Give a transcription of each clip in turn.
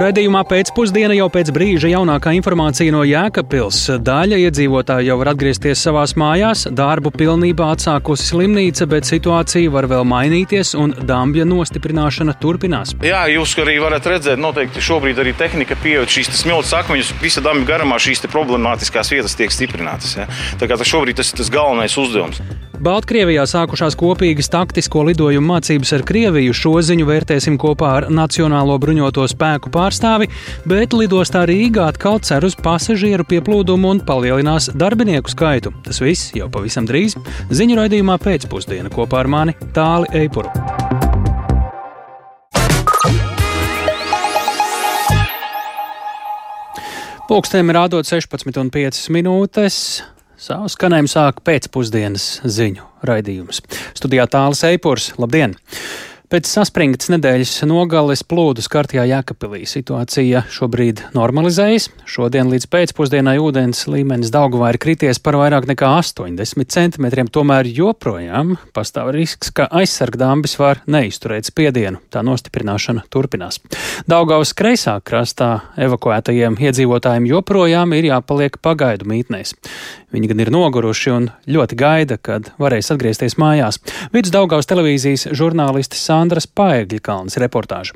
Radījumā pēcpusdienā jau pēc brīža jaunākā informācija no Jēkabpils. Daļa iedzīvotāji jau var atgriezties savās mājās, darbu pilnībā atsākusi slimnīca, bet situācija var vēl mainīties un dambja nostiprināšana turpinās. Jā, jūs arī varat redzēt, noteikti šobrīd arī tehnika pieaug šīs smilts akmeņus, visa dambja garumā šīs problemātiskās vietas tiek stiprinātas. Ja? Tā kā tas šobrīd tas ir tas galvenais uzdevums. Baltkrievijā sākušās kopīgas taktisko lidojumu mācības ar Krieviju. Šo ziņu vērtēsim kopā ar Nacionālo bruņoto spēku pārstāvi, bet lidostā Rīgā atkal cer uz pasažieru pieplūdumu un palielinās darbinieku skaitu. Tas viss jau pavisam drīz. Ziņu raidījumā pēcpusdiena kopā ar mani Tāli Eipuru. Pūkstēm rādot 16,5 minūtes. Savu skanējumu sāk pēcpusdienas ziņu raidījums. Studijā tālāk Eipurs. Labdien! Pēc saspringtas nedēļas nogales plūdu skartajā Jēkabpilī situācija šobrīd normalizējas. Šodien līdz pēcpusdienai ūdens līmenis Daugavā ir krities par vairāk nekā 80 centimetriem, tomēr joprojām pastāv risks, ka aizsargdāmbis var neizturēt spiedienu. Tā nostiprināšana turpinās. Daugavas kreisā krastā evakuētajiem iedzīvotājiem joprojām ir jāpaliek pagaidu mītnēs. Viņi gan ir noguruši un ļoti gaida, kad varēs atgriezties mājās. Vidus Daugavas televīzijas žurnālistes Sandras Paegļa kalnas reportāža.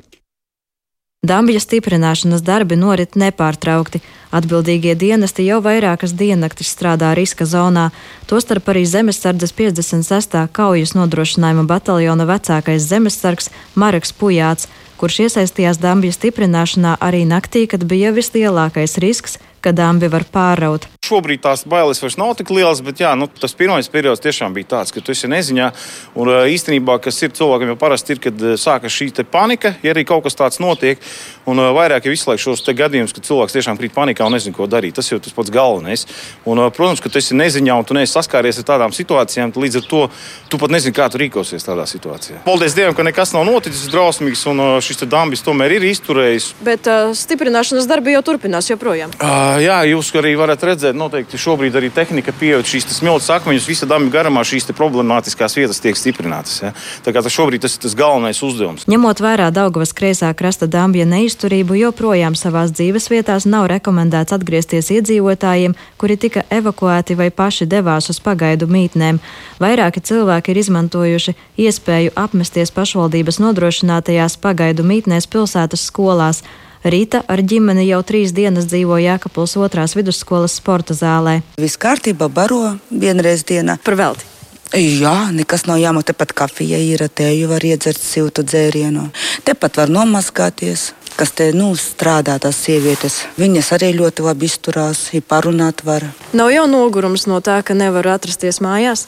Dambja stiprināšanas darbi norit nepārtraukti. Atbildīgie dienesti jau vairākas diennaktis strādā riska zonā, tostarp arī Zemesardzes 56. kaujas nodrošinājuma bataljona vecākais zemesargs Mareks Pujāts, kurš iesaistījās Dambja stiprināšanā arī naktī, kad bija vislielākais risks, ka dambi var pāraut. Šobrīd tās bailes vairs nav tik lielas, bet jā, nu, tas pirmais periods tiešām bija tāds, ka tu esi neziņā. Un īstenībā, kas ir cilvēkiem jau parasti ir, kad sākas šī panika, ja arī kaut kas tāds notiek. Un vairāk jau izslēgt šos gadījumus, kad cilvēks tiešām krīt panikā un nezina, ko darīt. Tas jau tas pats galvenais. Un, protams, ka tu esi neziņā un tu neesi saskāries ar tādām situācijām, tad līdz ar to tu pat nezini, kā tu rīkosies tādā situācijā. Paldies Dievam, ka nekas nav noticis drausmīgs un šis dambis tomēr ir izturējis. Bet uh, stiprināšanas darbi jau turpinās joprojām. Uh, jā, jūs arī varat redzēt, noteikti šobrīd arī tehnika pieaug šīs smilts akmeņus, visa dambja garumā šīs problemātiskās vietas tiek stiprinātas. Ja? Tā kā tas šobrīd tas ir tas galvenais uzdevums. Ņemot vērā Daugavas kreisā krasta dambja neizturību, joprojām savās dzīves vietās nav rekomendēts atgriezties iedzīvotājiem, kuri tika evakuēti vai paši devās uz pagaidu mītnēm. Vairāki cilvēki ir izmantojuši iespēju apmesties pašvaldības nodrošinātajās pagaidu mītnēs pilsētas skolās. Rīta ar ģimeni jau trīs dienas dzīvo Jēkabils otrās vidusskolas sporta zālē. Viss kārtībā, baro vienreiz dienā. Par velti. Jā, nekas nav jāmaksā. Tepat kafija ir, tēju var iedzert siltu dzērienu. Tepat var nomazgāties. Kas te nu, strādā, tās sievietes. Viņas arī ļoti labi izturās, ir parunāt var. Nav jau nogurums no tā, ka nevar atrasties mājās.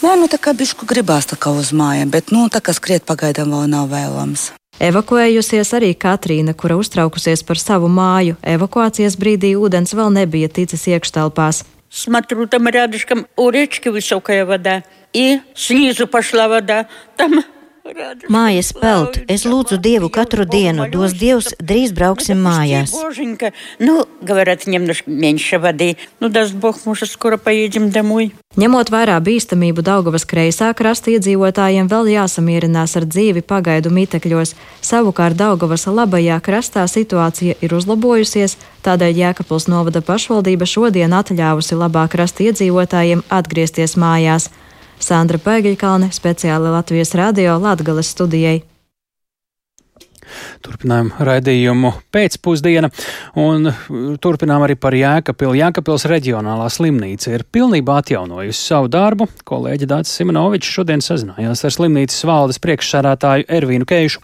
Nē, nu tā kā bišku gribās tā kā uz mājām, bet nu, tā kā skriet pagaidām vēl nav vēlams. Evakuējusies arī Katrīna, kura uztraukusies par savu māju. Evakuācijas brīdī ūdens vēl nebija ticis iekštelpās. Смотрю, там рядышком у речки высокая вода, и снизу пошла вода. Там Mājas pelt, es lūdzu Dievu katru dienu, dos Dievs, drīz brauksim mājās. Ņemot vērā bīstamību Daugavas kreisā krasta iedzīvotājiem vēl jāsamierinās ar dzīvi pagaidu mitekļos, savukārt Daugavas labajā krastā situācija ir uzlabojusies, tādēļ Jēkabpils novada pašvaldība šodien atļāvusi labā krasta iedzīvotājiem atgriezties mājās. Sandra Pēgiļkalne, speciāli Latvijas radio Latgales studijai. Turpinām raidījumu pēcpusdiena un turpinām arī par Jēkapilu. Jēkapils reģionālā slimnīca ir pilnībā atjaunojusi savu darbu. Kolēģi Dācis Simonovičs šodien sazinājās ar slimnīcas valdes priekšsādātāju Ervīnu Keišu.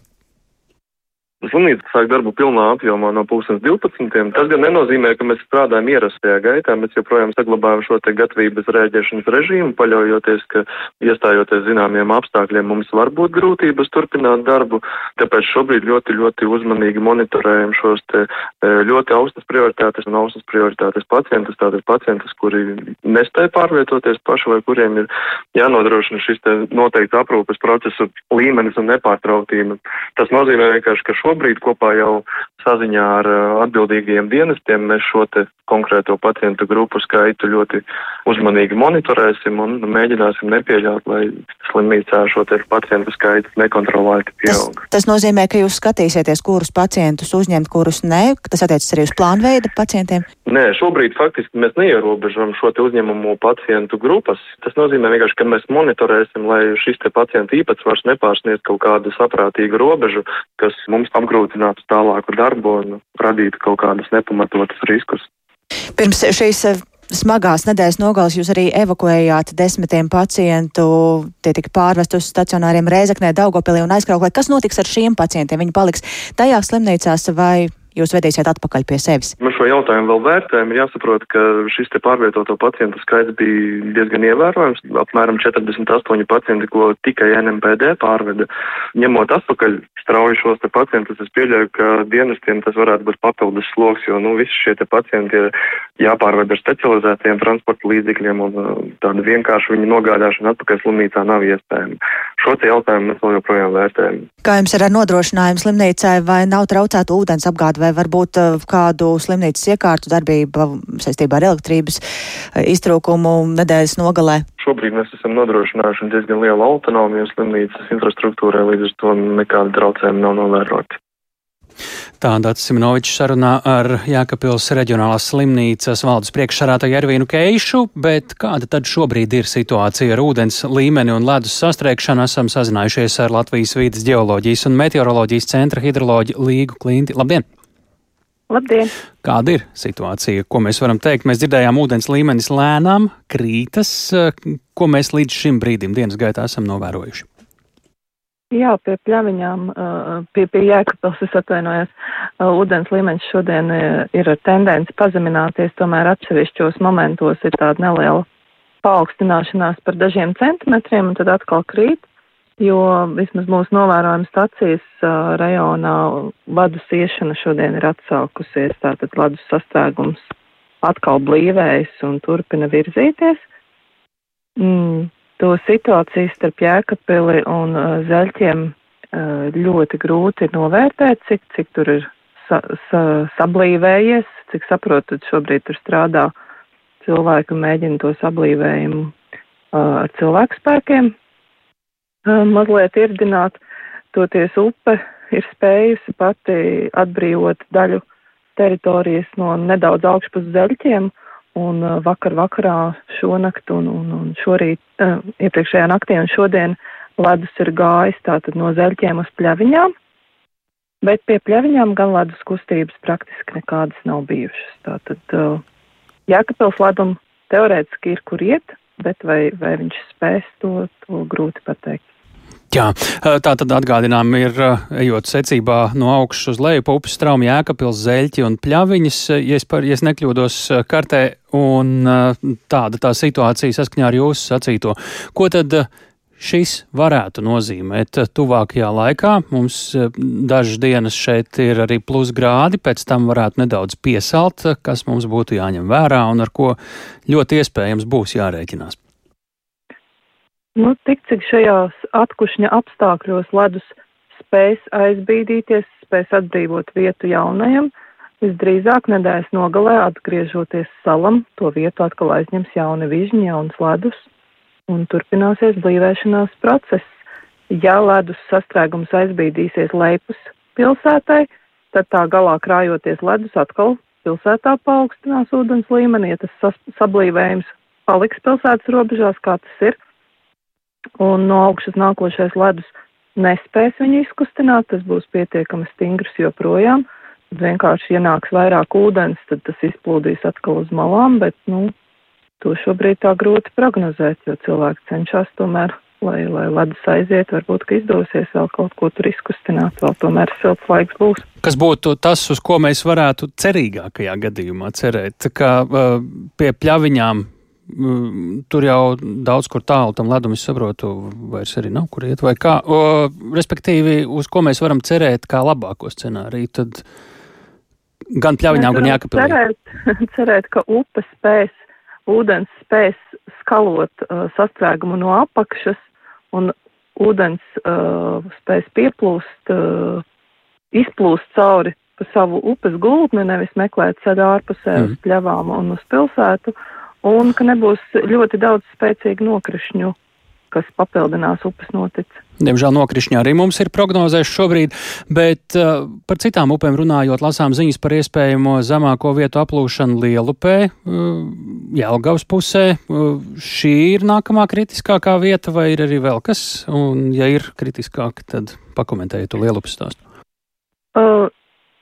Slimnīca sāk darbu pilnā apjomā no 2012. Tas gan nenozīmē, ka mēs strādājam ierastajā gaitā, mēs joprojām saglabājam šo te gatavības rēģēšanas režīmu, paļaujoties, ka iestājoties zināmiem apstākļiem mums var būt grūtības turpināt darbu, tāpēc šobrīd ļoti, ļoti uzmanīgi monitorējam šos te e, ļoti augstas prioritātes un augstas prioritātes pacientus, tātad pacientus, kuri nespēja pārvietoties paši vai kuriem ir jānodrošina šis te noteikts aprūpes procesu līmenis un nepārtrauktība. Tas nozīmē vienkārši, ka šo šobrīd kopā jau saziņā ar atbildīgajiem dienestiem mēs šo te konkrēto pacientu grupu skaitu ļoti uzmanīgi monitorēsim un mēģināsim nepieļaut, lai slimnīcā šo te pacientu skaitu nekontrolēti pieaug. Tas, tas nozīmē, ka jūs skatīsieties, kurus pacientus uzņemt, kurus nē. Tas attiecas arī uz plānveida pacientiem? Nē, šobrīd faktiski mēs neierobežam šo te uzņemumu pacientu grupas. Tas nozīmē vienkārši, ka mēs monitorēsim, lai šis te pacientu īpatsvars nepārsniedz kaut kādu saprātīgu robežu, kas mums apgrūtinātu tālāku darbu un radītu kaut kādus nepamatotus riskus. Pirms šīs eh, smagās nedēļas nogales jūs arī evakuējāt desmitiem pacientu. Tie tika pārvest uz stacionāriem Rēzaknē, Daugopilī un aizkrauklē. Kas notiks ar šiem pacientiem? Viņi paliks tajās slimnīcās vai jūs vedīsiet atpakaļ pie sevis? Mēs šo jautājumu vēl vērtējam. Ir jāsaprot, ka šis te pārvietoto pacientu skaits bija diezgan ievērojams. Apmēram 48 pacienti, ko tikai NMPD pārveda. Ņemot atpakaļ strauji šos te pacientus, es pieļauju, ka dienestiem tas varētu būt papildus sloks, jo, nu, visi šie te pacienti ir jāpārved ar specializētiem transporta līdzekļiem un uh, tāda vienkārši viņa nogādāšana atpakaļ slimnīcā nav iespējama. Šo jautājumu mēs vēl joprojām vērtējam. Kā jums ir ar nodrošinājumu slimnīcai vai nav traucēta ūdens apgāde vai varbūt uh, kādu slimnīcas iekārtu darbība saistībā ar elektrības uh, iztrūkumu nedēļas nogalē? Šobrīd mēs esam nodrošinājuši diezgan lielu autonomiju slimnīcas infrastruktūrai, līdz ar to nekāda traucējuma nav novērota. Tāda Simonovičs sarunā ar Jākapils reģionālās slimnīcas valdes priekšsarātāju Ervīnu Keišu, bet kāda tad šobrīd ir situācija ar ūdens līmeni un ledus sastrēgšanu? Esam sazinājušies ar Latvijas vīdes geoloģijas un meteoroloģijas centra hidroloģi Līgu Klinti. Labdien! Labdien! Kāda ir situācija? Ko mēs varam teikt? Mēs dzirdējām, ūdens līmenis lēnām krītas. Ko mēs līdz šim brīdim dienas gaitā esam novērojuši? Jā, pie pļaviņām, pie, pie jēkapils es atvainojos, ūdens līmenis šodien ir ar tendenci pazemināties, tomēr atsevišķos momentos ir tāda neliela paaugstināšanās par dažiem centimetriem un tad atkal krīt jo vismaz mūsu novērojuma stacijas rajonā ledus iešana šodien ir atsākusies, tātad ledus sastrēgums atkal blīvējas un turpina virzīties. Mm, to situāciju starp Jēkabili un uh, Zeļķiem uh, ļoti grūti novērtēt, cik, cik tur ir sa, sa, sablīvējies, cik saprotu, šobrīd tur strādā cilvēki un mēģina to sablīvējumu uh, ar cilvēku spēkiem mazliet irdināt, toties upe ir spējusi pati atbrīvot daļu teritorijas no nedaudz augšpus zeļķiem, un vakar vakarā šonakt un, un, un šorīt, uh, iepriekšējā naktī un šodien ledus ir gājis tātad no zeļķiem uz pļaviņām, bet pie pļaviņām gan ledus kustības praktiski nekādas nav bijušas. Tātad uh, Jēkabils ledum teorētiski ir kur iet, bet vai, vai viņš spēs to, to grūti pateikt. Jā, tā tad atgādinām ir, ejot secībā no augšas uz leju, pa upes straumi jēkapils, zeļķi un pļaviņas, ja es, par, ja es nekļūdos kartē, un tāda tā situācija saskaņā ar jūsu sacīto. Ko tad šis varētu nozīmēt tuvākajā laikā? Mums dažas dienas šeit ir arī plus grādi, pēc tam varētu nedaudz piesalt, kas mums būtu jāņem vērā un ar ko ļoti iespējams būs jārēķinās. Nu, tik cik šajās atkušņa apstākļos ledus spēs aizbīdīties, spēs atbrīvot vietu jaunajam, visdrīzāk nedēļas nogalē atgriežoties salam, to vietu atkal aizņems jauni vižņi, jauns ledus un turpināsies blīvēšanās process. Ja ledus sastrēgums aizbīdīsies leipus pilsētai, tad tā galā krājoties ledus atkal pilsētā paaugstinās ūdens līmeni, ja tas sablīvējums paliks pilsētas robežās, kā tas ir, un no augšas nākošais ledus nespēs viņu izkustināt, tas būs pietiekami stingrs joprojām. Tad vienkārši ienāks vairāk ūdens, tad tas izplūdīs atkal uz malām, bet, nu, to šobrīd tā grūti prognozēt, jo cilvēki cenšas tomēr, lai, lai ledus aiziet, varbūt, ka izdosies vēl kaut ko tur izkustināt, vēl tomēr silts laiks būs. Kas būtu tas, uz ko mēs varētu cerīgākajā gadījumā cerēt, ka uh, pie pļaviņām tur jau daudz kur tālu tam ledum, es saprotu, vairs arī nav kur iet, vai kā. O, respektīvi, uz ko mēs varam cerēt kā labāko scenāriju, tad gan pļaviņām, gan jākapilī. Cerēt, cerēt, ka upe spēs, ūdens spēs skalot uh, sastrēgumu no apakšas un ūdens uh, spēs pieplūst uh, izplūst cauri pa savu upes gultni, nevis meklēt ceļu ārpusē mm. uz pļavām un uz pilsētu, un ka nebūs ļoti daudz spēcīgu nokrišņu, kas papildinās upes notici. Diemžēl nokrišņā arī mums ir prognozējuši šobrīd, bet uh, par citām upēm runājot, lasām ziņas par iespējamo zemāko vietu aplūšanu Lielupē, uh, Jelgavas pusē. Uh, šī ir nākamā kritiskākā vieta, vai ir arī vēl kas? Un, ja ir kritiskāk, tad pakomentējiet to Lielupas stāstu. Uh,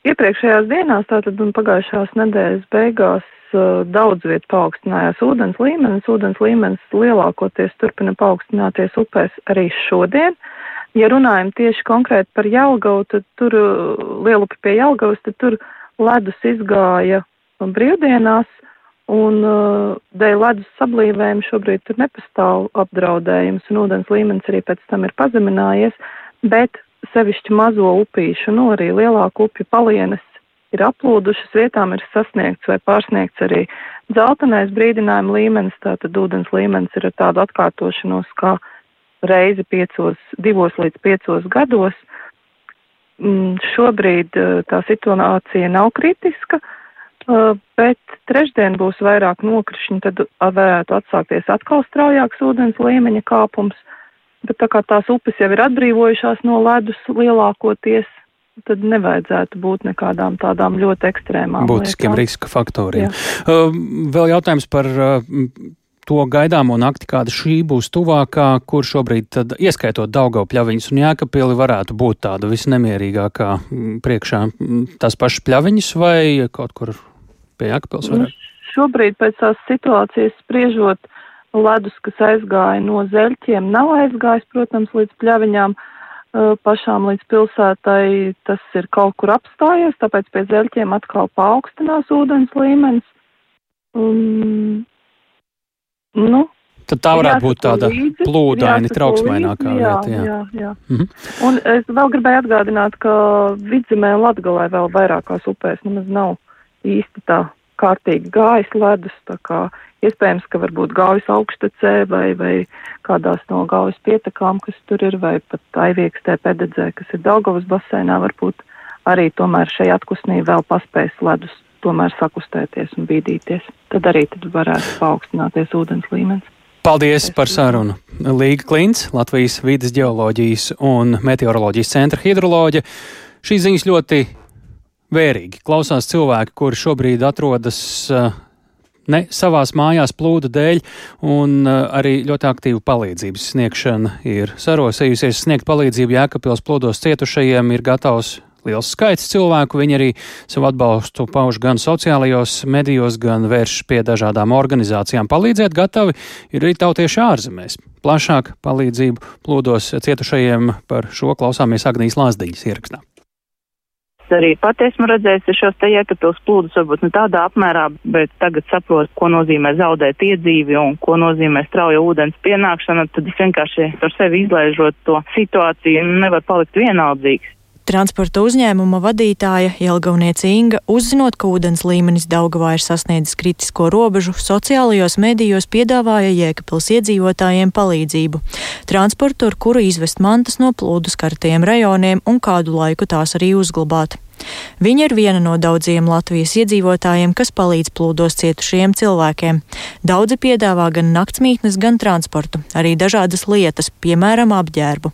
iepriekšējās dienās, tātad un pagājušās nedēļas beigās, daudz viet paaugstinājās ūdens līmenis. Ūdens līmenis lielākoties turpina paaugstināties upēs arī šodien. Ja runājam tieši konkrēti par Jelgavu, tad tur lielupi pie Jelgavas, tad tur ledus izgāja brīvdienās, un uh, dēļ ledus sablīvēm šobrīd tur nepastāv apdraudējums, un ūdens līmenis arī pēc tam ir pazeminājies, bet sevišķi mazo upīšu, nu arī lielāku upju palienes ir aplūdušas, vietām ir sasniegts vai pārsniegts arī dzeltenais brīdinājuma līmenis, tātad ūdens līmenis ir ar tādu atkārtošanos kā reizi piecos, divos līdz piecos gados. Mm, šobrīd uh, tā situācija nav kritiska, uh, bet trešdien būs vairāk nokrišņi, tad varētu atsākties atkal straujāks ūdens līmeņa kāpums, bet tā kā tās upes jau ir atbrīvojušās no ledus lielākoties, tad nevajadzētu būt nekādām tādām ļoti ekstrēmām. Būtiskiem lietām. riska faktoriem. Jā. Uh, vēl jautājums par uh, to gaidāmo nakti, kāda šī būs tuvākā, kur šobrīd, tad, ieskaitot Daugau pļaviņas un Jēkabpili, varētu būt tāda visnemierīgākā mm, priekšā mm, tās pašas pļaviņas vai kaut kur pie Jēkabpils nu, varētu? Nu, šobrīd pēc tās situācijas spriežot, ledus, kas aizgāja no zeļķiem, nav aizgājis, protams, līdz pļaviņām pašām līdz pilsētai, tas ir kaut kur apstājies, tāpēc pie zeļķiem atkal paaugstinās ūdens līmenis. Un, nu, Tad tā varētu būt tāda līdzi, plūdaini, trauksmainākā jā, vieta. Jā, jā. jā. Mhm. Un es vēl gribēju atgādināt, ka vidzemē Latgalē vēl vairākās upēs nemaz nav īsti tā kārtīgi gājis ledus, tā kā iespējams, ka varbūt gaujas augštecē vai, vai kādās no gaujas pietekām, kas tur ir, vai pat aiviekstē pededzē, kas ir Daugavas basēnā, varbūt arī tomēr šai atkusnī vēl paspējas ledus tomēr sakustēties un bīdīties. Tad arī tad varētu paaugstināties ūdens līmenis. Paldies par sarunu. Līga Klints, Latvijas vidas geoloģijas un meteoroloģijas centra hidroloģija. Šīs ziņas ļoti vērīgi. Klausās cilvēki, kuri šobrīd atrodas uh, ne savās mājās plūdu dēļ, un uh, arī ļoti aktīva palīdzības sniegšana ir sarosējusies. Sniegt palīdzību Jēkabpils plūdos cietušajiem ir gatavs liels skaits cilvēku. Viņi arī savu atbalstu pauž gan sociālajos medijos, gan vērš pie dažādām organizācijām. Palīdzēt gatavi ir arī tautieši ārzemēs. Plašāk palīdzību plūdos cietušajiem par šo klausāmies Agnijas Lāsdiņas ierakstā. Arī pat esmu redzējis šos te iekapils plūdus, varbūt ne tādā apmērā, bet tagad saprotu, ko nozīmē zaudēt iedzīvi un ko nozīmē strauja ūdens pienākšana. Tad es vienkārši ar sevi izlaižot to situāciju nevar palikt vienaldzīgs. Transporta uzņēmuma vadītāja Jelgavniece Inga, uzzinot, ka ūdens līmenis Daugavā ir sasniedzis kritisko robežu, sociālajos medijos piedāvāja Jēkabils iedzīvotājiem palīdzību. Transportu, ar kuru izvest mantas no plūdu skartajiem rajoniem un kādu laiku tās arī uzglabāt. Viņa ir viena no daudziem Latvijas iedzīvotājiem, kas palīdz plūdos cietušajiem cilvēkiem. Daudzi piedāvā gan naktsmītnes, gan transportu, arī dažādas lietas, piemēram, apģērbu.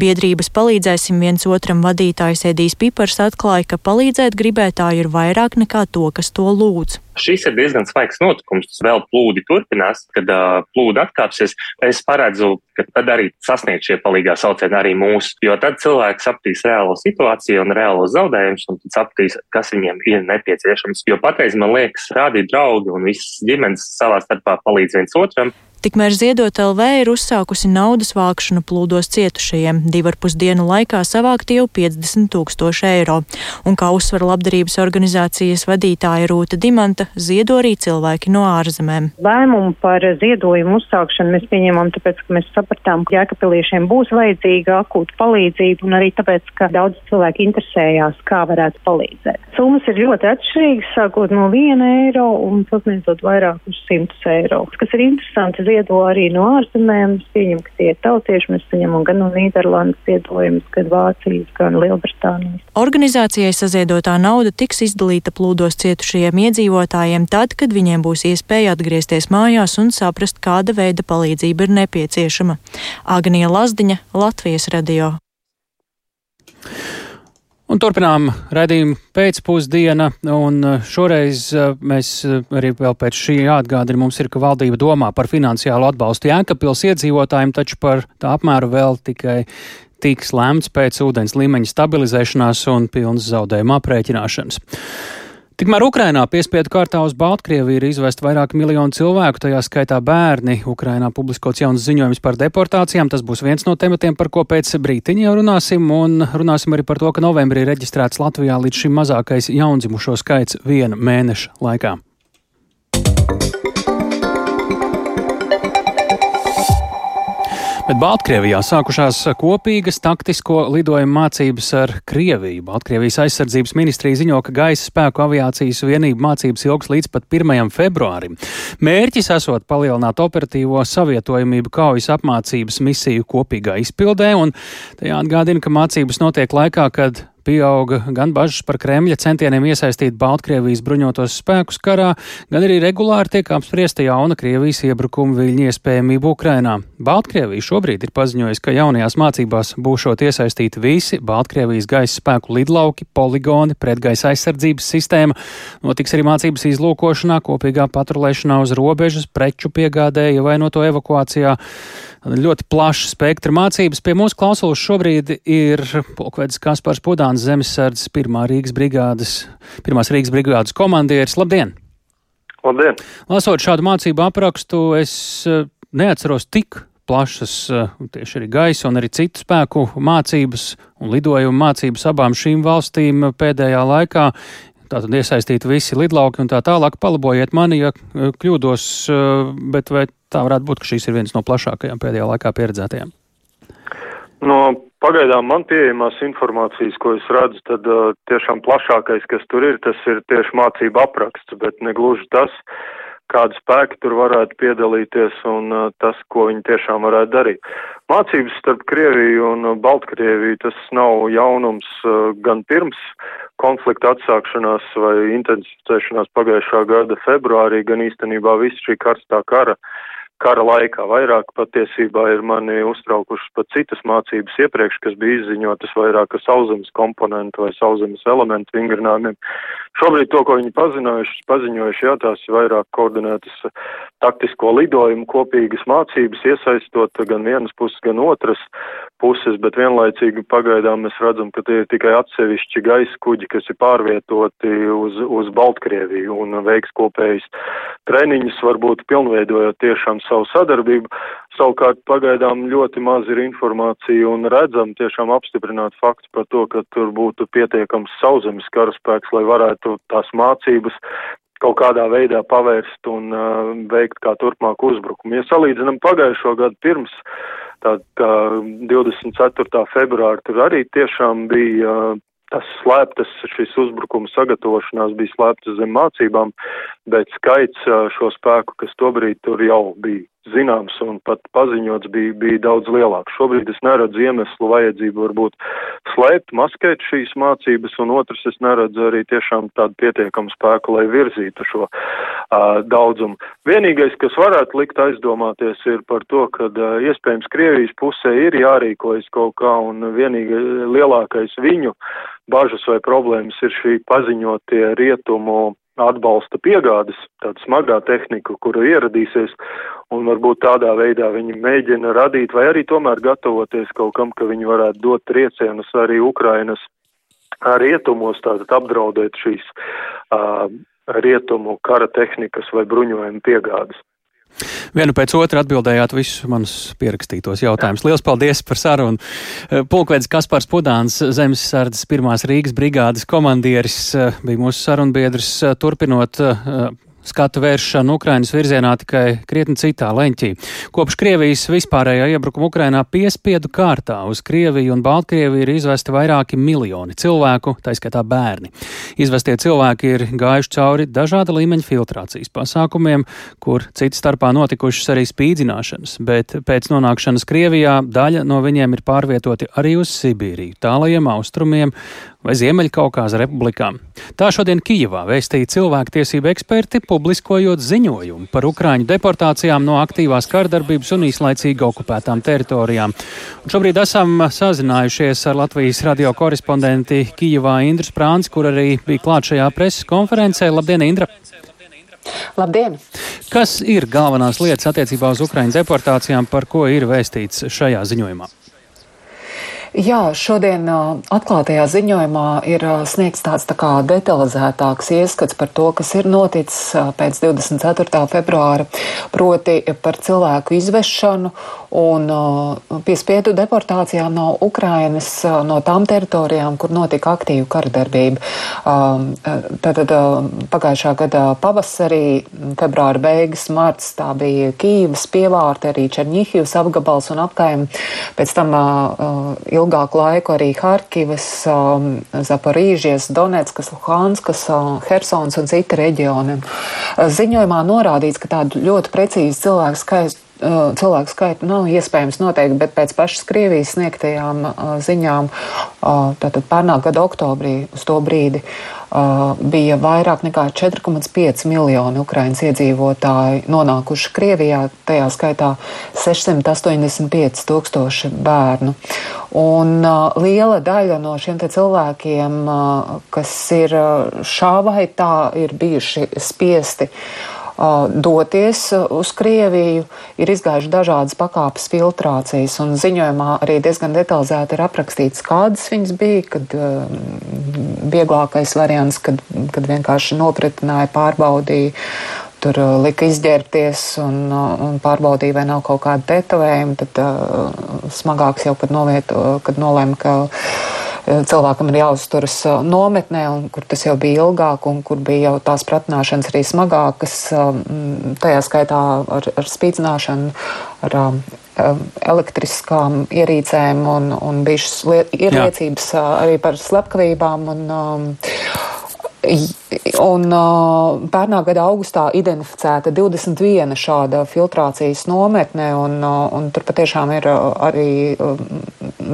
Biedrības palīdzēsim viens otram vadītājs Edijs Pipars atklāja, ka palīdzēt gribētāju ir vairāk nekā to, kas to lūdz. Šis ir diezgan svaigs notikums. Vēl plūdi turpinās, kad uh, plūdi atkāpsies. Es paredzu, ka tad arī sasniegt šie palīgā saucieni arī mūs, jo tad cilvēks sapratīs reālo situāciju un reālos zaudējumus un sapratīs, kas viņiem ir nepieciešams. Jo patreiz man liekas, rādīt draugi un visas ģimenes savā starpā palīdz viens otram. Tikmēr Ziedot LV ir uzsākusi naudas vākšanu plūdos cietušajiem. Divu ar pus dienu laikā savākt jau 50 tūkstoši eiro. Un kā uzsver labdarības organizācijas vadītāja Rūta Dimanta, ziedo arī cilvēki no ārzemēm. Lēmumu par ziedojumu uzsākšanu mēs pieņemam tāpēc, ka mēs sapratām, ka jēkapiliešiem būs vajadzīga akūta palīdzība un arī tāpēc, ka daudz cilvēki interesējās, kā varētu palīdzēt. Summas ir ļoti atšķirīgas, sākot no 1 eiro un sasniedzot vairāk uz 100 eiro. Kas ir interesanti, ziedo arī no ārzemēm. Es pieņemu, ka tie ir tautieši. Mēs saņemam gan no Nīderlandes ziedojumus, gan Vācijas, gan Lielbritānijas. Organizācijai saziedotā nauda tiks izdalīta plūdos cietušajiem iedzīvotājiem tad, kad viņiem būs iespēja atgriezties mājās un saprast, kāda veida palīdzība ir nepieciešama. Agnija Lazdiņa, Latvijas radio. Un turpinām raidījumu pēcpusdiena, un uh, šoreiz uh, mēs uh, arī vēl pēc šī jāatgādina mums ir, ka valdība domā par finansiālu atbalstu Jēkabpils iedzīvotājiem, taču par tā apmēru vēl tikai tiks lēmts pēc ūdens līmeņa stabilizēšanās un pilnas zaudējuma aprēķināšanas. Tikmēr Ukrainā piespiedu kārtā uz Baltkrieviju ir izvest vairāk miljonu cilvēku, tajā skaitā bērni. Ukrainā publiskots jauns ziņojums par deportācijām. Tas būs viens no tematiem, par ko pēc brītiņa jau runāsim, un runāsim arī par to, ka novembrī reģistrēts Latvijā līdz šim mazākais jaundzimušo skaits viena mēneša laikā. Bet Baltkrievijā sākušās kopīgas taktisko lidojumu mācības ar Krieviju. Baltkrievijas aizsardzības ministrija ziņo, ka gaisa spēku aviācijas vienību mācības ilgs līdz pat 1. februārim. Mērķis esot palielināt operatīvo savietojamību kaujas apmācības misiju kopīgā izpildē, un tajā atgādina, ka mācības notiek laikā, kad Pieauga gan bažas par Kremļa centieniem iesaistīt Baltkrievijas bruņotos spēkus karā, gan arī regulāri tiek apspriesta jauna Krievijas iebrukuma viļņa iespējamība Ukrainā. Baltkrievija šobrīd ir paziņojusi, ka jaunajās mācībās būšot iesaistīti visi Baltkrievijas gaisa spēku lidlauki, poligoni, pretgaisa aizsardzības sistēma. Notiks arī mācības izlūkošanā, kopīgā patrulēšanā uz robežas, preču piegādē, ievainoto evakuācijā ļoti plaša spektra mācības. Pie mūsu klausulas šobrīd ir Polkvedis Kaspars Pudāns, Zemesardzes pirmā Rīgas brigādes, pirmās Rīgas brigādes komandieris. Labdien! Labdien! Lasot šādu mācību aprakstu, es eh, neatceros tik plašas eh, tieši arī gaisa un arī citu spēku mācības un lidojumu mācības abām šīm valstīm pēdējā laikā. Tātad iesaistīti visi lidlauki un tā tālāk. Palabojiet mani, ja eh, kļūdos, bet vai tā varētu būt, ka šīs ir viens no plašākajām pēdējā laikā pieredzētajām? No pagaidām man pieejamās informācijas, ko es redzu, tad uh, tiešām plašākais, kas tur ir, tas ir tieši mācība apraksts, bet ne gluži tas, kādi spēki tur varētu piedalīties un uh, tas, ko viņi tiešām varētu darīt. Mācības starp Krieviju un uh, Baltkrieviju tas nav jaunums uh, gan pirms konflikta atsākšanās vai intensificēšanās pagājušā gada februārī, gan īstenībā visu šī karstā kara kara laikā. Vairāk patiesībā ir mani uztraukušas pat citas mācības iepriekš, kas bija izziņotas vairāk ar sauszemes komponentu vai sauszemes elementu vingrinājumiem. Šobrīd to, ko viņi paziņojuši, paziņojuši, jā, tās ir vairāk koordinētas taktisko lidojumu kopīgas mācības, iesaistot gan vienas puses, gan otras puses, bet vienlaicīgi pagaidām mēs redzam, ka tie ir tikai atsevišķi gaisa kuģi, kas ir pārvietoti uz, uz Baltkrieviju un veiks kopējas treniņus, varbūt pilnveidojot tiešām savu sadarbību. Savukārt pagaidām ļoti maz ir informācija un redzam tiešām apstiprināt faktu par to, ka tur būtu pietiekams sauzemes karaspēks, lai varētu tās mācības kaut kādā veidā pavērst un uh, veikt kā turpmāku uzbrukumu. Ja salīdzinām pagājušo gadu pirms Tad, kā 24. februāra tur arī tiešām bija tas slēptas, šis uzbrukuma sagatavošanās bija slēptas zem mācībām, bet skaits šo spēku, kas tobrīd tur jau bija zināms un pat paziņots bija, bija daudz lielāks. Šobrīd es neredzu iemeslu vajadzību varbūt slēpt, maskēt šīs mācības, un otrs es neredzu arī tiešām tādu pietiekamu spēku, lai virzītu šo uh, daudzumu. Vienīgais, kas varētu likt aizdomāties, ir par to, ka uh, iespējams Krievijas pusē ir jārīkojas kaut kā, un vienīgi lielākais viņu bažas vai problēmas ir šī paziņotie rietumu atbalsta piegādes, tāda smagā tehnika, kura ieradīsies, un varbūt tādā veidā viņi mēģina radīt, vai arī tomēr gatavoties kaut kam, ka viņi varētu dot triecienus arī Ukrainas rietumos, tātad apdraudēt šīs uh, rietumu kara tehnikas vai bruņojuma piegādes. Vienu pēc otra atbildējāt visus manus pierakstītos jautājumus. Lielas paldies par sarunu. Eh, pulkvedis Kaspars Pudāns, Zemesardzes pirmās Rīgas brigādes komandieris, eh, bija mūsu sarunbiedrs. Eh, turpinot skatu vēršana Ukrainas virzienā tikai krietni citā leņķī. Kopš Krievijas vispārējā iebrukuma Ukrainā piespiedu kārtā uz Krieviju un Baltkrieviju ir izvesti vairāki miljoni cilvēku, taiskaitā bērni. Izvestie cilvēki ir gājuši cauri dažāda līmeņa filtrācijas pasākumiem, kur citas starpā notikušas arī spīdzināšanas, bet pēc nonākšanas Krievijā daļa no viņiem ir pārvietoti arī uz Sibīriju, tālajiem austrumiem vai Ziemeļkaukāza republikām. Tā šodien Kijevā vēstīja cilvēktiesību eksperti, publiskojot ziņojumu par Ukrāņu deportācijām no aktīvās kardarbības un īslaicīgi okupētām teritorijām. Un šobrīd esam sazinājušies ar Latvijas radio korespondenti Kijevā Indru Sprāns, kur arī bija klāt šajā preses konferencē. Labdien, Indra! Labdien! Kas ir galvenās lietas attiecībā uz Ukraiņu deportācijām, par ko ir vēstīts šajā ziņojumā? Jā, šodien atklātajā ziņojumā ir sniegts tāds tā kā detalizētāks ieskats par to, kas ir noticis pēc 24. februāra, proti par cilvēku izvešanu un piespiedu deportācijām no Ukrainas, no tām teritorijām, kur notika aktīva karadarbība. Tātad pagājušā gada pavasarī, februāra beigas, marts, tā bija Kīvas pievārte, arī Černihivas apgabals un apkaim. Pēc tam ilgāku laiku arī Harkivas, Zaporīžies, Donetskas, Luhanskas, uh, Hersons un citi reģioni. Ziņojumā norādīts, ka tādu ļoti precīzi cilvēku skaistu cilvēku skaitu nav iespējams noteikt, bet pēc pašas Krievijas sniegtajām uh, ziņām, tātad pērnā gada oktobrī uz to brīdi, bija vairāk nekā 4,5 miljoni Ukraiņas iedzīvotāji nonākuši Krievijā, tajā skaitā 685 tūkstoši bērnu. Un uh, liela daļa no šiem cilvēkiem, uh, kas ir šā vai tā, ir bijuši spiesti doties uz Krieviju, ir izgājuši dažādas pakāpes filtrācijas, un ziņojumā arī diezgan detalizēti ir aprakstīts, kādas viņas bija, kad vieglākais variants, kad, kad vienkārši nopratināja, pārbaudīja. Tur lika izģērbties un, un pārbaudīja, vai nav kaut kāda tetovējuma. Tad uh, smagāks jau, kad, noviet, kad nolēma, ka cilvēkam ir jāuzturas nometnē, un kur tas jau bija ilgāk, un kur bija jau tās pratināšanas arī smagākas, tajā skaitā ar, ar spīdzināšanu, ar elektriskām ierīcēm, un, un bijušas liet, ir liecības arī par slepkavībām. Un, um, Un uh, pērnā gada augustā identificēta 21 šāda filtrācijas nometne, un, uh, un tur patiešām ir uh, arī uh,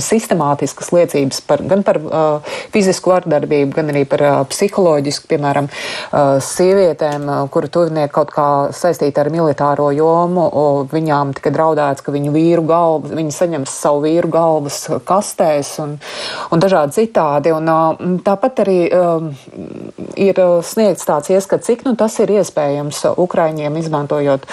sistemātiskas liecības par, gan par uh, fizisku vardarbību, gan arī par uh, psiholoģisku, piemēram, uh, sievietēm, uh, kuru tuvinieki kaut kā saistīti ar militāro jomu, viņām tika draudēts, ka viņu vīru galvas, viņi saņems savu vīru galvas kastēs un, un dažādi citādi. Un, uh, tāpat arī uh, ir sniegts tāds ieskats, cik nu, tas ir iespējams Ukraiņiem, izmantojot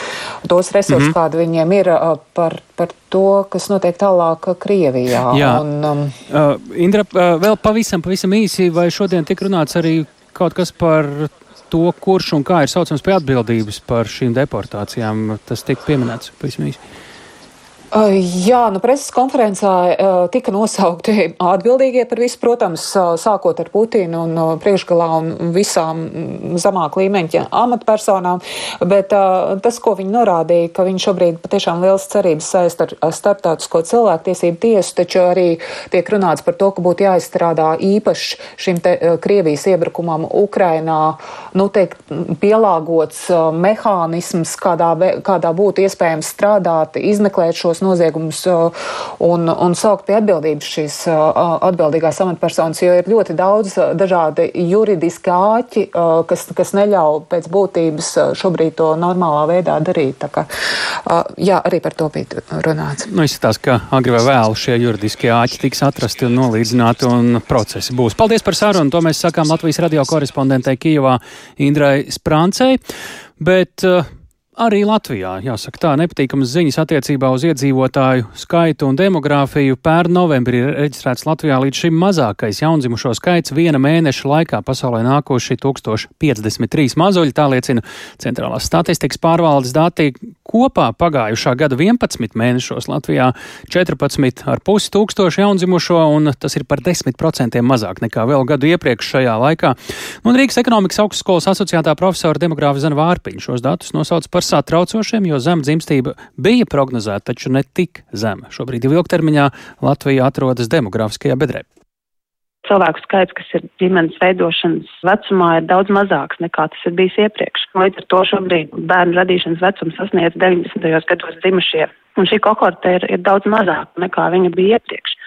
tos resursus, mm -hmm. kādi viņiem ir par, par to, kas notiek tālāk Krievijā. Jā, un, um, uh, Indra, uh, vēl pavisam, pavisam īsi, vai šodien tik runāts arī kaut kas par to, kurš un kā ir saucams pie atbildības par šīm deportācijām? Tas tika pieminēts pavisam īsi. Jā, nu preses konferencē tika nosaukti atbildīgie par visu, protams, sākot ar Putinu un priekšgalā un visām zemāk līmeņa amatpersonām, bet tas, ko viņi norādīja, ka viņi šobrīd patiešām liels cerības saist ar starptautisko cilvēktiesību tiesu, taču arī tiek runāts par to, ka būtu jāizstrādā īpaši šim te Krievijas iebrukumam Ukrainā, nu, teikt, pielāgots mehānisms, kādā, kādā būtu iespējams strādāt, izmeklēt šos noziegumus un, un saukt pie atbildības šīs atbildīgās amatpersonas, jo ir ļoti daudz dažādi juridiski āķi, kas, kas neļauj pēc būtības šobrīd to normālā veidā darīt. Tā kā, jā, arī par to bija runāts. Nu, izskatās, ka agri vai vēlu šie juridiskie āķi tiks atrasti un nolīdzināti un procesi būs. Paldies par sarunu. To mēs sakām Latvijas radio korespondentei Kijavā Indrai Sprāncei. Bet uh, Arī Latvijā, jāsaka tā, nepatīkamas ziņas attiecībā uz iedzīvotāju skaitu un demogrāfiju. Pērn novembrī ir reģistrēts Latvijā līdz šim mazākais jaundzimušo skaits viena mēneša laikā pasaulē nākoši 1053 mazuļi, tā liecina Centrālās statistikas pārvaldes dati, kopā pagājušā gada 11 mēnešos Latvijā 14,5 tūkstoši jaundzimušo, un tas ir par 10% mazāk nekā vēl gadu iepriekš šajā laikā. Un Rīgas ekonomikas augstskolas asociētā profesora demogrāfa Zana Vārpiņa šos datus nosauc par satraucošiem, jo zem dzimstība bija prognozēta, taču ne tik zema. Šobrīd jau ilgtermiņā Latvija atrodas demografiskajā bedrē cilvēku skaits, kas ir ģimenes veidošanas vecumā, ir daudz mazāks nekā tas ir bijis iepriekš. Līdz ar to šobrīd bērnu radīšanas vecums sasniedz 90. gados dzimušie, un šī kohorte ir, ir daudz mazāka nekā viņa bija iepriekš.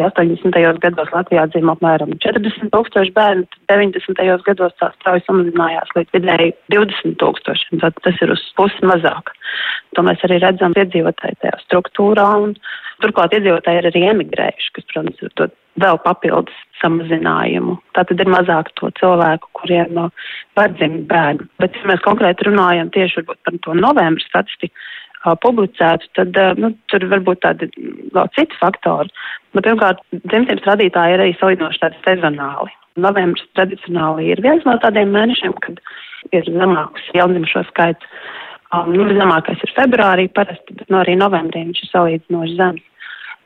Ja 80. gados Latvijā dzīvo apmēram 40 tūkstoši bērnu, tad 90. gados tā strauji samazinājās līdz vidēji 20 tūkstošiem. Tad tas ir uz pusi mazāk. To mēs arī redzam iedzīvotāju tajā struktūrā. Un, turklāt iedzīvotāji ir arī emigrējuši, kas, protams, ir dod vēl papildus samazinājumu. Tātad ir mazāk to cilvēku, kuriem no var dzimt bērnu. Bet, ja mēs konkrēti runājam tieši par to novembra statistiku, publicētu, tad nu, tur var būt tādi vēl citi faktori. Nu, pirmkārt, dzimstības radītāji ir arī salīdzinoši tādi sezonāli. Novembris tradicionāli ir viens no tādiem mēnešiem, kad ir zemāks jaundzimušo skaits. Um, nu, zemākais ir februārī parasti, bet no nu, arī novembrī viņš ir salīdzinoši zems.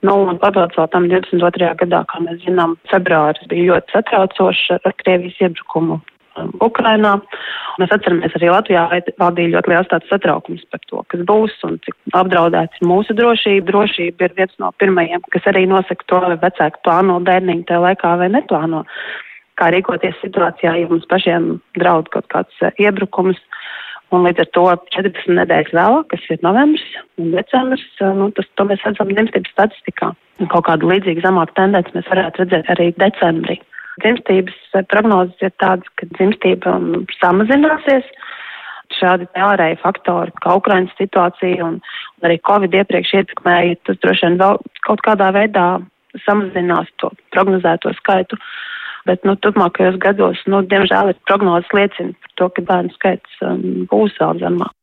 Nu, un papildus vēl tam 22. gadā, kā mēs zinām, februāris bija ļoti satraucošs ar Krievijas iebrukumu Um, Ukrainā. Mēs atceramies arī Latvijā valdīja ļoti liels tāds satraukums par to, kas būs un cik apdraudēts ir mūsu drošība. Drošība ir viens no pirmajiem, kas arī nosaka to, vai vecāki plāno bērniņu tajā laikā vai neplāno. Kā rīkoties situācijā, ja mums pašiem draud kaut kāds uh, iebrukums. Un līdz ar to 14 nedēļas vēlāk, kas ir novembris un decembris, uh, nu, tas, mēs redzam dzimstības statistikā. Un kaut kādu līdzīgu zemāku tendenci mēs varētu redzēt arī decembrī dzimstības eh, prognozes ir tādas, ka dzimstība um, samazināsies. Šādi ārēji faktori, kā Ukrainas situācija un, un arī Covid iepriekš ietekmēja, tas droši vien vēl kaut kādā veidā samazinās to prognozēto skaitu. Bet, nu, turpmākajos gados, nu, diemžēl, prognozes liecina par to, ka bērnu skaits um, būs vēl zemāk.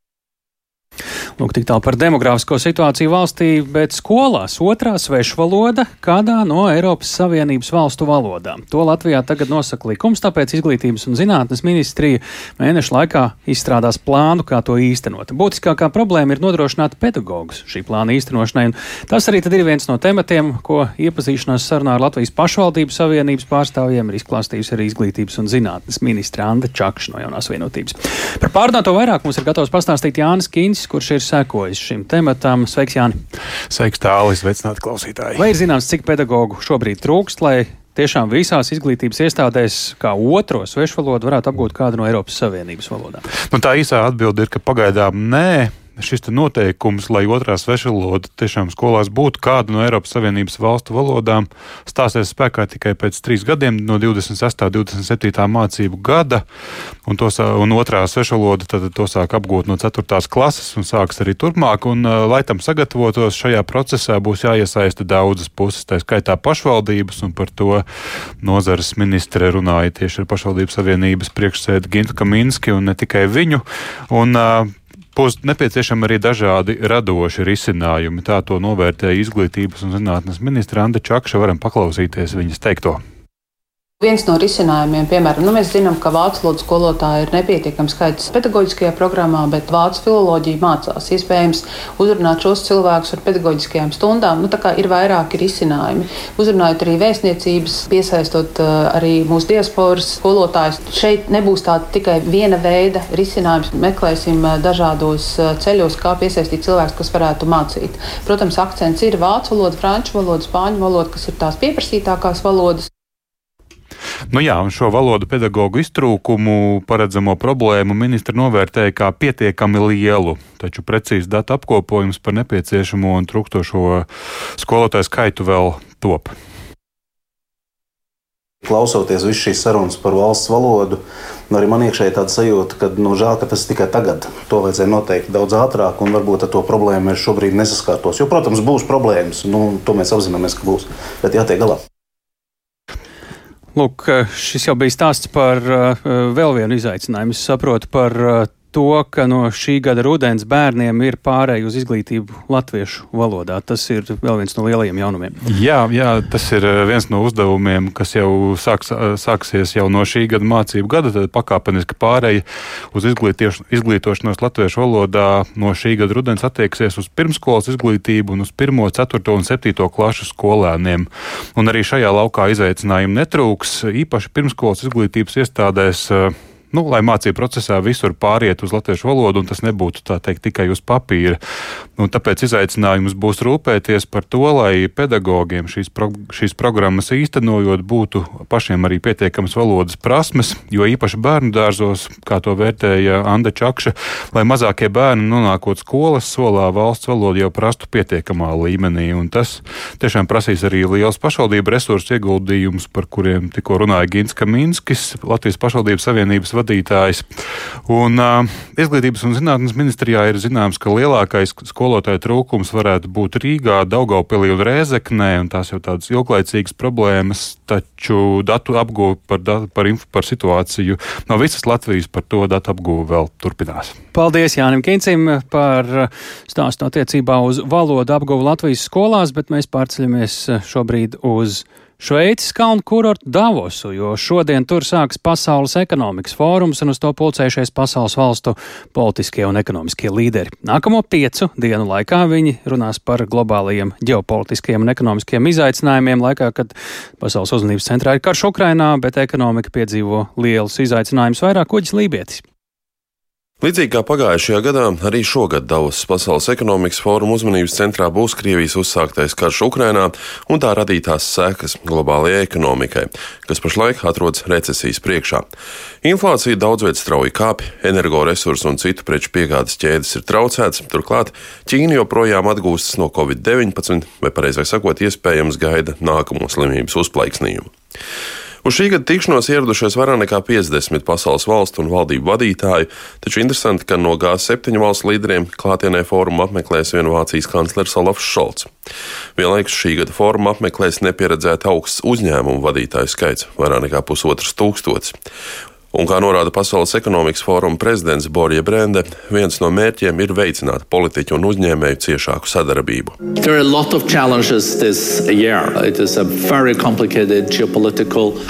Lūk, tik tālu par demogrāfisko situāciju valstī, bet skolās otrā svešvaloda kādā no Eiropas Savienības valstu valodām. To Latvijā tagad nosaka likums, tāpēc Izglītības un zinātnes ministrija mēnešu laikā izstrādās plānu, kā to īstenot. Būtiskākā problēma ir nodrošināt pedagogus šī plāna īstenošanai, un tas arī ir viens no tematiem, ko iepazīšanās sarunā ar Latvijas pašvaldību savienības pārstāvjiem ir izklāstījusi arī Izglītības un zinātnes ministra Anda Čakša no jaunās vienotības. Par pārnāto vairāk mums ir gatavs pastāstīt Jānis Kīns, kurš ir sekojis šim tematam. Sveiks, Jāni! Sveiks, tālāk, sveicināti klausītāji! Vai ir zināms, cik pedagoģu šobrīd trūkst, lai tiešām visās izglītības iestādēs, kā otro svešu valodu, varētu apgūt kādu no Eiropas Savienības valodām? Nu, tā īsā atbilde ir, ka pagaidām nē šis noteikums, lai otrā svešvaloda tiešām skolās būtu kāda no Eiropas Savienības valstu valodām, stāsies spēkā tikai pēc trīs gadiem, no 26. un 27. mācību gada. Un, tos, un otrā svešvaloda tad to sāk apgūt no 4. klases un sāks arī turpmāk. Un, lai tam sagatavotos, šajā procesā būs jāiesaista daudzas puses, tā skaitā pašvaldības, un par to nozares ministre runāja tieši ar pašvaldības savienības priekšsēdi Gintu Kaminski un ne tikai viņu. Un, Būs nepieciešami arī dažādi radoši risinājumi. Tā to novērtēja izglītības un zinātnes ministra Anda Čakša. Varam paklausīties viņas teikto. Viens no risinājumiem, piemēram, nu, mēs zinām, ka vācu valodas skolotāji ir nepietiekams skaits pedagoģiskajā programmā, bet vācu filoloģija mācās. Iespējams, uzrunāt šos cilvēkus ar pedagoģiskajām stundām. Nu, ir vairāki risinājumi. Uzrunājot arī vēstniecības, piesaistot uh, arī mūsu diasporas skolotājus. Šeit nebūs tāda tikai viena veida risinājums. Meklēsim uh, dažādos uh, ceļos, kā piesaistīt cilvēkus, kas varētu mācīt. Protams, akcents ir vācu valoda, franču valoda, spāņu valoda, kas ir tās pieprasītākās valodas. Nu jā, un šo valodu pedagoģu iztrūkumu paredzamo problēmu ministra novērtēja kā pietiekami lielu, taču precīzi datu apkopojums par nepieciešamo un trūkstošo skolotāju skaitu vēl top. Klausoties visu šīs sarunas par valsts valodu, nu arī man iekšēji tāda sajūta, ka nu, žēl, ka tas tikai tagad. To vajadzēja noteikt daudz ātrāk, un varbūt ar to problēmu mēs šobrīd nesaskārtos. Jo, protams, būs problēmas, nu, to mēs apzināmies, ka būs, bet jātiek galā. Lūk, šis jau bija stāsts par uh, vēl vienu izaicinājumu. Es saprotu par uh, to, ka no šī gada rudens bērniem ir pārēj uz izglītību latviešu valodā. Tas ir vēl viens no lielajiem jaunumiem. Jā, jā tas ir eh, viens no uzdevumiem, kas jau sāks, eh, sāksies jau no šī gada mācību gada. Tad pakāpeniski pārēja uz izglītošanos latviešu valodā no šī gada rudens attieksies uz pirmskolas izglītību un uz 1, 4 un 7 klašu skolēniem. Un arī šajā laukā izaicinājumu netrūks, īpaši pirmskolas izglītības iestādēs nu, lai mācību procesā visur pāriet uz latviešu valodu, un tas nebūtu teikt, tikai uz papīra. Un tāpēc izaicinājums būs rūpēties par to, lai pedagogiem šīs, pro, šīs programmas īstenojot būtu pašiem arī pietiekamas valodas prasmes, jo īpaši bērnu dārzos, kā to vērtēja Anda Čakša, lai mazākie bērni nonākot skolas solā valsts valodu jau prastu pietiekamā līmenī. Un tas tiešām prasīs arī liels pašvaldību resursu ieguldījums, par kuriem tikko runāja Gins Kaminskis, Latvijas pašvaldības savienības vadītājs vadītājs. Un, uh, izglītības un zinātnes ministrijā ir zināms, ka lielākais skolotāju trūkums varētu būt Rīgā, Daugaupilī un Rēzeknē, un tās jau tādas ilglaicīgas problēmas, taču datu apgūve par, par, par situāciju no visas Latvijas par to datu apgūve vēl turpinās. Paldies Jānim Kincim par stāstu attiecībā uz valodu apgūvu Latvijas skolās, bet mēs pārceļamies šobrīd uz Šveices kalnu kurortu Davosu, jo šodien tur sāks Pasaules ekonomikas fórums un uz to pulcējušies pasaules valstu politiskie un ekonomiskie līderi. Nākamo piecu dienu laikā viņi runās par globālajiem ģeopolitiskiem un ekonomiskiem izaicinājumiem, laikā, kad pasaules uzmanības centrā ir karš Ukrainā, bet ekonomika piedzīvo lielus izaicinājumus vairāk kuģis Lībietis. Līdzīgi kā pagājušajā gadā, arī šogad Davos Pasaules ekonomikas fóruma uzmanības centrā būs Krievijas uzsāktais karš Ukrainā un tā radītās sekas globālajai ekonomikai, kas pašlaik atrodas recesijas priekšā. Inflācija daudz viet strauji kāpj, energoresursu un citu preču piegādes ķēdes ir traucētas, turklāt Ķīna joprojām atgūstas no Covid-19, vai pareizāk sakot, iespējams gaida nākamo slimības uzplaiksnījumu. Uz šī gada tikšanos ieradušies vairāk nekā 50 pasaules valstu un valdību vadītāji, taču interesanti, ka no G7 valstu līderiem klātienē fórumu apmeklēs vien Vācijas kanclers Olafs Šolts. Vienlaikus šī gada fórumu apmeklēs nepieredzēta augsts uzņēmumu vadītāju skaits - vairāk nekā pusotrs tūkstots. Un, kā norāda Pasaules ekonomikas fóruma prezidents Borja Brende, viens no mērķiem ir veicināt politiķu un uzņēmēju ciešāku sadarbību.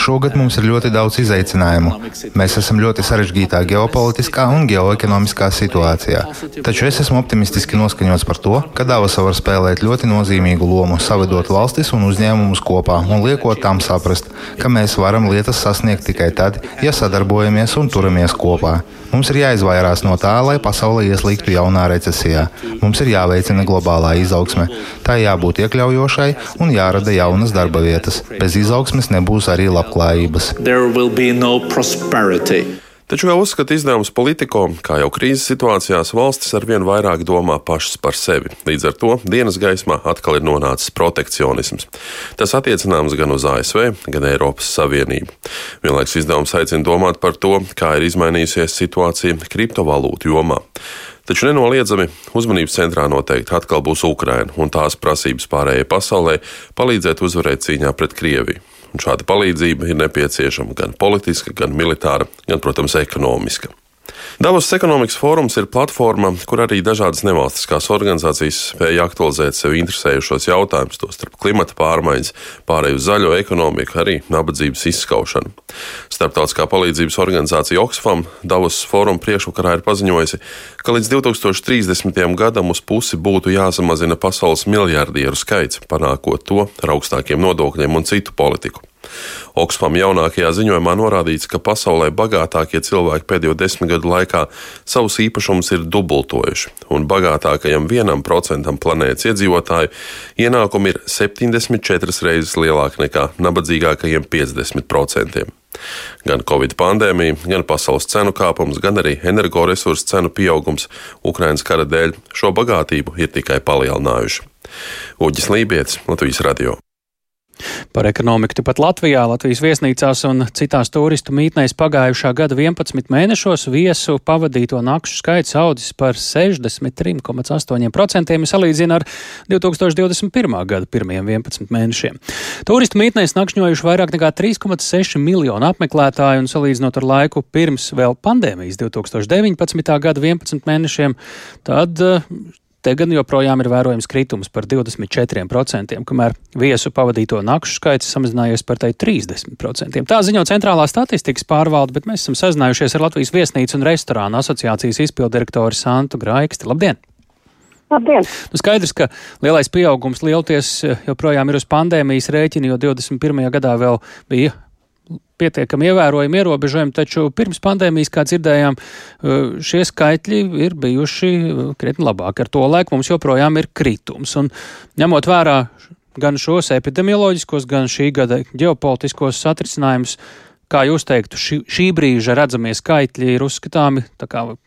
Šogad mums ir ļoti daudz izaicinājumu. Mēs esam ļoti sarežģītā ģeopolitiskā un geoekonomiskā situācijā. Taču es esmu optimistiski noskaņots par to, ka Davasa var spēlēt ļoti nozīmīgu lomu, savedot valstis un uzņēmumus kopā un liekot tām saprast, ka mēs varam lietas sasniegt tikai tad, ja sadarbojamies sadarbojamies un turamies kopā. Mums ir jāizvairās no tā, lai pasaule ieslīgtu jaunā recesijā. Mums ir jāveicina globālā izaugsme. Tā jābūt iekļaujošai un jārada jaunas darba vietas. Bez izaugsmes nebūs arī labklājības. Taču, kā uzskata izdevums Politico, kā jau krīzes situācijās, valstis arvien vairāk domā pašas par sevi. Līdz ar to dienas gaismā atkal ir nonācis protekcionisms. Tas attiecināms gan uz ASV, gan Eiropas Savienību. Vienlaikus izdevums aicina domāt par to, kā ir izmainījusies situācija kriptovalūtu jomā. Taču nenoliedzami uzmanības centrā noteikti atkal būs Ukraina un tās prasības pārējai pasaulē palīdzēt uzvarēt cīņā pret Krieviju. Un šāda palīdzība ir nepieciešama gan politiska, gan militāra, gan, protams, ekonomiska. Davos ekonomikas fórums ir platforma, kur arī dažādas nevalstiskās organizācijas spēja aktualizēt sev interesējušos jautājumus, tostarp klimata pārmaiņas, pārēju uz zaļo ekonomiku, arī nabadzības izskaušanu. Starptautiskā palīdzības organizācija Oxfam Davos fóruma priekšvakarā ir paziņojusi, ka līdz 2030. gadam uz pusi būtu jāsamazina pasaules miljardieru skaits, panākot to ar augstākiem nodokļiem un citu politiku. Oksfam jaunākajā ziņojumā norādīts, ka pasaulē bagātākie cilvēki pēdējo desmit gadu laikā savus īpašumus ir dubultojuši, un bagātākajam vienam procentam planētas iedzīvotāju ienākumi ir 74 reizes lielāki nekā nabadzīgākajiem 50%. Gan Covid pandēmija, gan pasaules cenu kāpums, gan arī energoresursu cenu pieaugums Ukraiņas kara dēļ šo bagātību ir tikai palielinājuši. Uģis Lībijams, Latvijas Radio. Par ekonomiku tepat Latvijā, Latvijas viesnīcās un citās turistu mītnēs pagājušā gada 11 mēnešos viesu pavadīto nakšu skaits audzis par 63,8% salīdzina ar 2021. gada pirmajiem 11 mēnešiem. Turistu mītnēs nakšņojuši vairāk nekā 3,6 miljonu apmeklētāju un salīdzinot ar laiku pirms vēl pandēmijas 2019. gada 11 mēnešiem, tad Te gan joprojām ir vērojams kritums par 24%, kamēr viesu pavadīto nakšu skaits samazinājies par tai 30%. Tā ziņo centrālā statistikas pārvalde, bet mēs esam sazinājušies ar Latvijas viesnīcu un restorānu asociācijas izpildirektoru Santu Graiksti. Labdien! Labdien! Nu skaidrs, ka lielais pieaugums lielties joprojām ir uz pandēmijas rēķina, jo 21. gadā vēl bija pietiekami ievērojami ierobežojumi, taču pirms pandēmijas, kā dzirdējām, eh, šie skaitļi ir bijuši eh, krietni labāki. Ar to laiku mums joprojām ir kritums. Un ņemot vērā gan šos epidemioloģiskos, gan šī gada ģeopolitiskos satrisinājumus, kā jūs teiktu, šī, šī brīža redzamie skaitļi ir uzskatāmi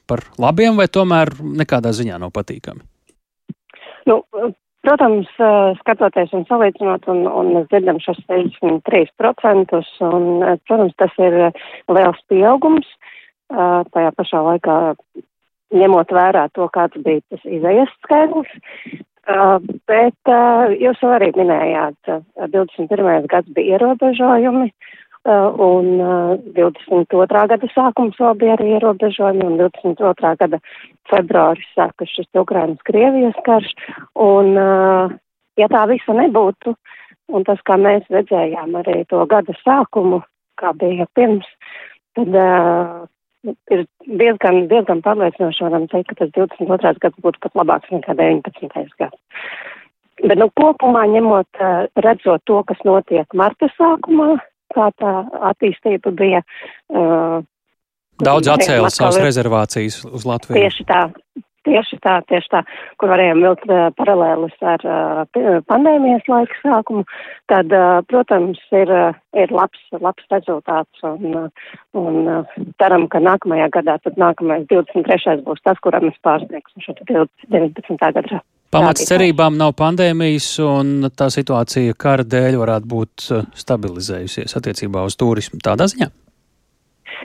par labiem vai tomēr nekādā ziņā nav patīkami? Nu, Protams, skatoties un salīdzinot, un, un mēs dzirdam šos 63%, un, protams, tas ir liels pieaugums. Tajā pašā laikā ņemot vērā to, kāds bija tas izējas skaidrs. Bet jūs jau arī minējāt, 21. gads bija ierobežojumi, un 22. Uh, gada sākums vēl bija arī ierobežojumi, un 22. gada februāris sākas šis Ukrainas-Krievijas karš, un uh, ja tā visa nebūtu, un tas, kā mēs redzējām arī to gada sākumu, kā bija pirms, tad uh, ir diezgan, diezgan pārliecinoši varam teikt, ka tas 22. gads būtu pat labāks nekā 19. gads. Bet, nu, kopumā ņemot, redzot to, kas notiek marta sākumā, kā tā attīstība bija. Uh, Daudz atcēla savas rezervācijas uz Latviju. Tieši tā, tieši tā, tieši tā, kur varējām vilkt uh, paralēlus ar uh, pandēmijas laika sākumu, tad, uh, protams, ir, uh, ir labs, labs rezultāts un, uh, un uh, ceram, ka nākamajā gadā, tad nākamais 23. būs tas, kuram mēs pārsniegsim šo 19. gadu Pamats cerībām nav pandēmijas, un tā situācija kara dēļ varētu būt eh, stabilizējusies attiecībā uz turismu tādā ziņā.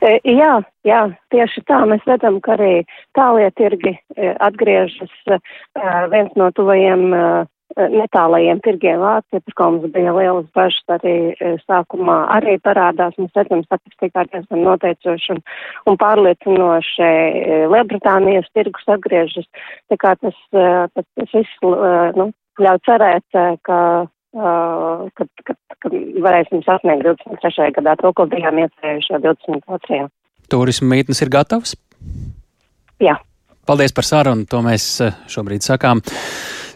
E, jā, jā, tieši tā mēs redzam, ka arī tālie tirgi e, atgriežas. E, viens no tuvajiem netālajiem tirgiem Vācija, par ko mums bija lielas bažas arī e, sākumā, arī parādās. Mēs redzam statistikā diezgan noteicoši un, un pārliecinoši e, Lielbritānijas tirgus atgriežas. Tā kā tas, e, tas, tas viss nu, ļauj cerēt, ka, ka, ka, ka varēsim sasniegt 23. gadā to, ko bijām iecerējuši jau 22. Turisma mītnes ir gatavas? Jā. Paldies par sarunu, to mēs šobrīd sakām.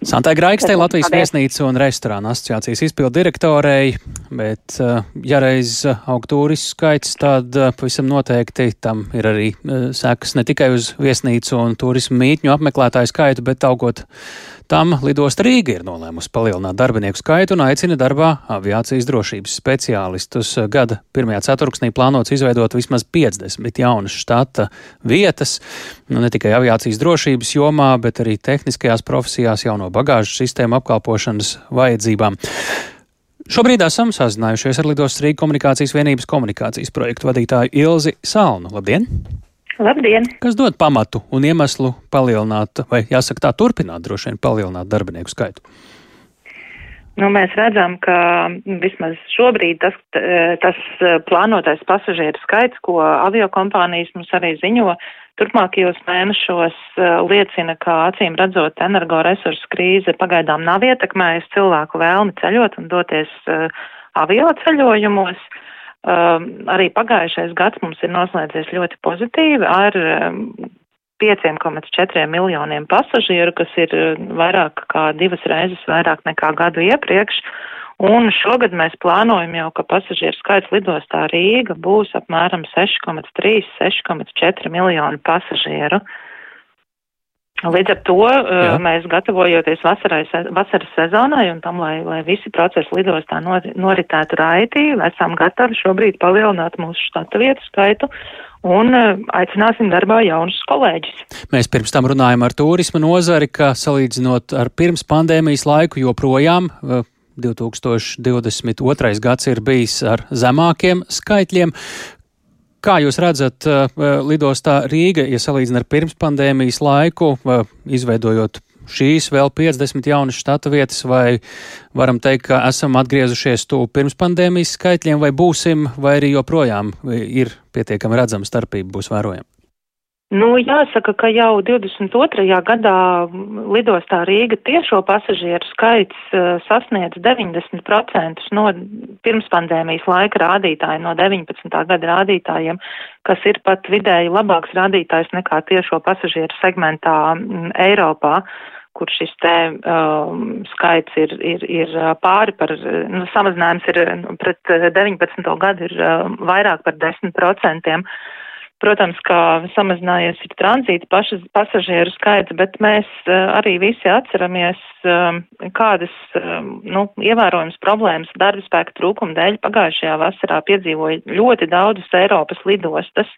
Santai Graikstei, Latvijas viesnīcu un restorānu asociācijas izpildu direktorei, bet, eh, ja reiz aug turistu skaits, tad eh, pavisam noteikti tam ir arī eh, sekas ne tikai uz viesnīcu un turismu mītņu apmeklētāju skaitu, bet augot Tam lidosta Rīga ir nolēmusi palielināt darbinieku skaitu un aicina darbā aviācijas drošības speciālistus. Gada pirmajā ceturksnī plānots izveidot vismaz 50 jaunas štata vietas, nu, ne tikai aviācijas drošības jomā, bet arī tehniskajās profesijās jauno bagāžu sistēmu apkalpošanas vajadzībām. Šobrīd esam sazinājušies ar Lidos Rīgas komunikācijas vienības komunikācijas projektu vadītāju Ilzi Salnu. Labdien! Labdien! Kas dod pamatu un iemeslu palielināt, vai jāsaka tā, turpināt droši vien palielināt darbinieku skaitu? Nu, mēs redzam, ka vismaz šobrīd tas, tas plānotais pasažieru skaits, ko aviokompānijas mums arī ziņo, turpmākajos mēnešos liecina, ka acīm redzot energoresursu krīze pagaidām nav ietekmējusi cilvēku vēlmi ceļot un doties avio ceļojumos. Um, arī pagājušais gads mums ir noslēdzies ļoti pozitīvi ar 5,4 miljoniem pasažieru, kas ir uh, vairāk kā divas reizes vairāk nekā gadu iepriekš. Un šogad mēs plānojam jau, ka pasažieru skaits lidostā Rīga būs apmēram 6,3-6,4 miljonu pasažieru. Uh, Līdz ar to uh, Jā. mēs gatavojoties vasarai, vasaras sezonai un tam, lai, lai visi procesi lidostā noritētu raitī, esam gatavi šobrīd palielināt mūsu štata vietu skaitu un uh, aicināsim darbā jaunus kolēģus. Mēs pirms tam runājam ar turisma nozari, ka salīdzinot ar pirms pandēmijas laiku joprojām uh, 2022. gads ir bijis ar zemākiem skaitļiem. Kā jūs redzat, lidostā Rīga, ja salīdzina ar pirmspandēmijas laiku, izveidojot šīs vēl 50 jaunas štata vietas, vai varam teikt, ka esam atgriezušies tuvu pirmspandēmijas skaitļiem, vai būsim, vai arī joprojām ir pietiekami redzama starpība būs vērojama? Nu, jāsaka, ka jau 22. gadā lidostā Rīga tiešo pasažieru skaits uh, sasniedz 90% no pirmspandēmijas laika rādītājiem, no 19. gada rādītājiem, kas ir pat vidēji labāks rādītājs nekā tiešo pasažieru segmentā m, Eiropā kur šis te um, skaits ir, ir, ir pāri par, nu, samazinājums ir pret 19. gadu ir uh, vairāk par 10%. Protams, ka samazinājies ir tranzīta pašas, pasažieru skaits, bet mēs uh, arī visi atceramies, um, kādas um, nu, ievērojamas problēmas darba spēka trūkuma dēļ pagājušajā vasarā piedzīvoja ļoti daudzas Eiropas lidostas.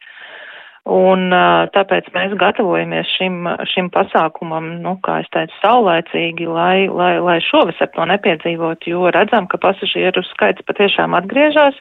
Un tāpēc mēs gatavojamies šim, šim pasākumam, nu, kā es teicu, saulēcīgi, lai, lai, lai šovasar to nepiedzīvot, jo redzam, ka pasažieru skaits patiešām atgriežas.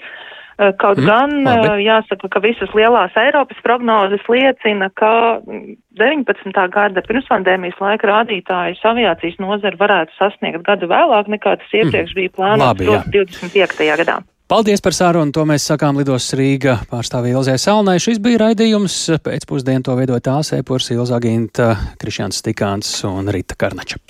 Eh, kaut mm, gan labi. Eh, jāsaka, ka visas lielās Eiropas prognozes liecina, ka 19. gada pirmspandēmijas laika rādītājus aviācijas nozara varētu sasniegt gadu vēlāk nekā tas iepriekš mm. bija plānots 25. gadā. Paldies par sarunu. To mēs sakām Lidos Rīga pārstāvja Ilzē Salnai. Šis bija raidījums. Pēcpusdienu to veidoja tās Epurs, Ilza Ginta, Krišjāns Stikāns un Rita Karnača.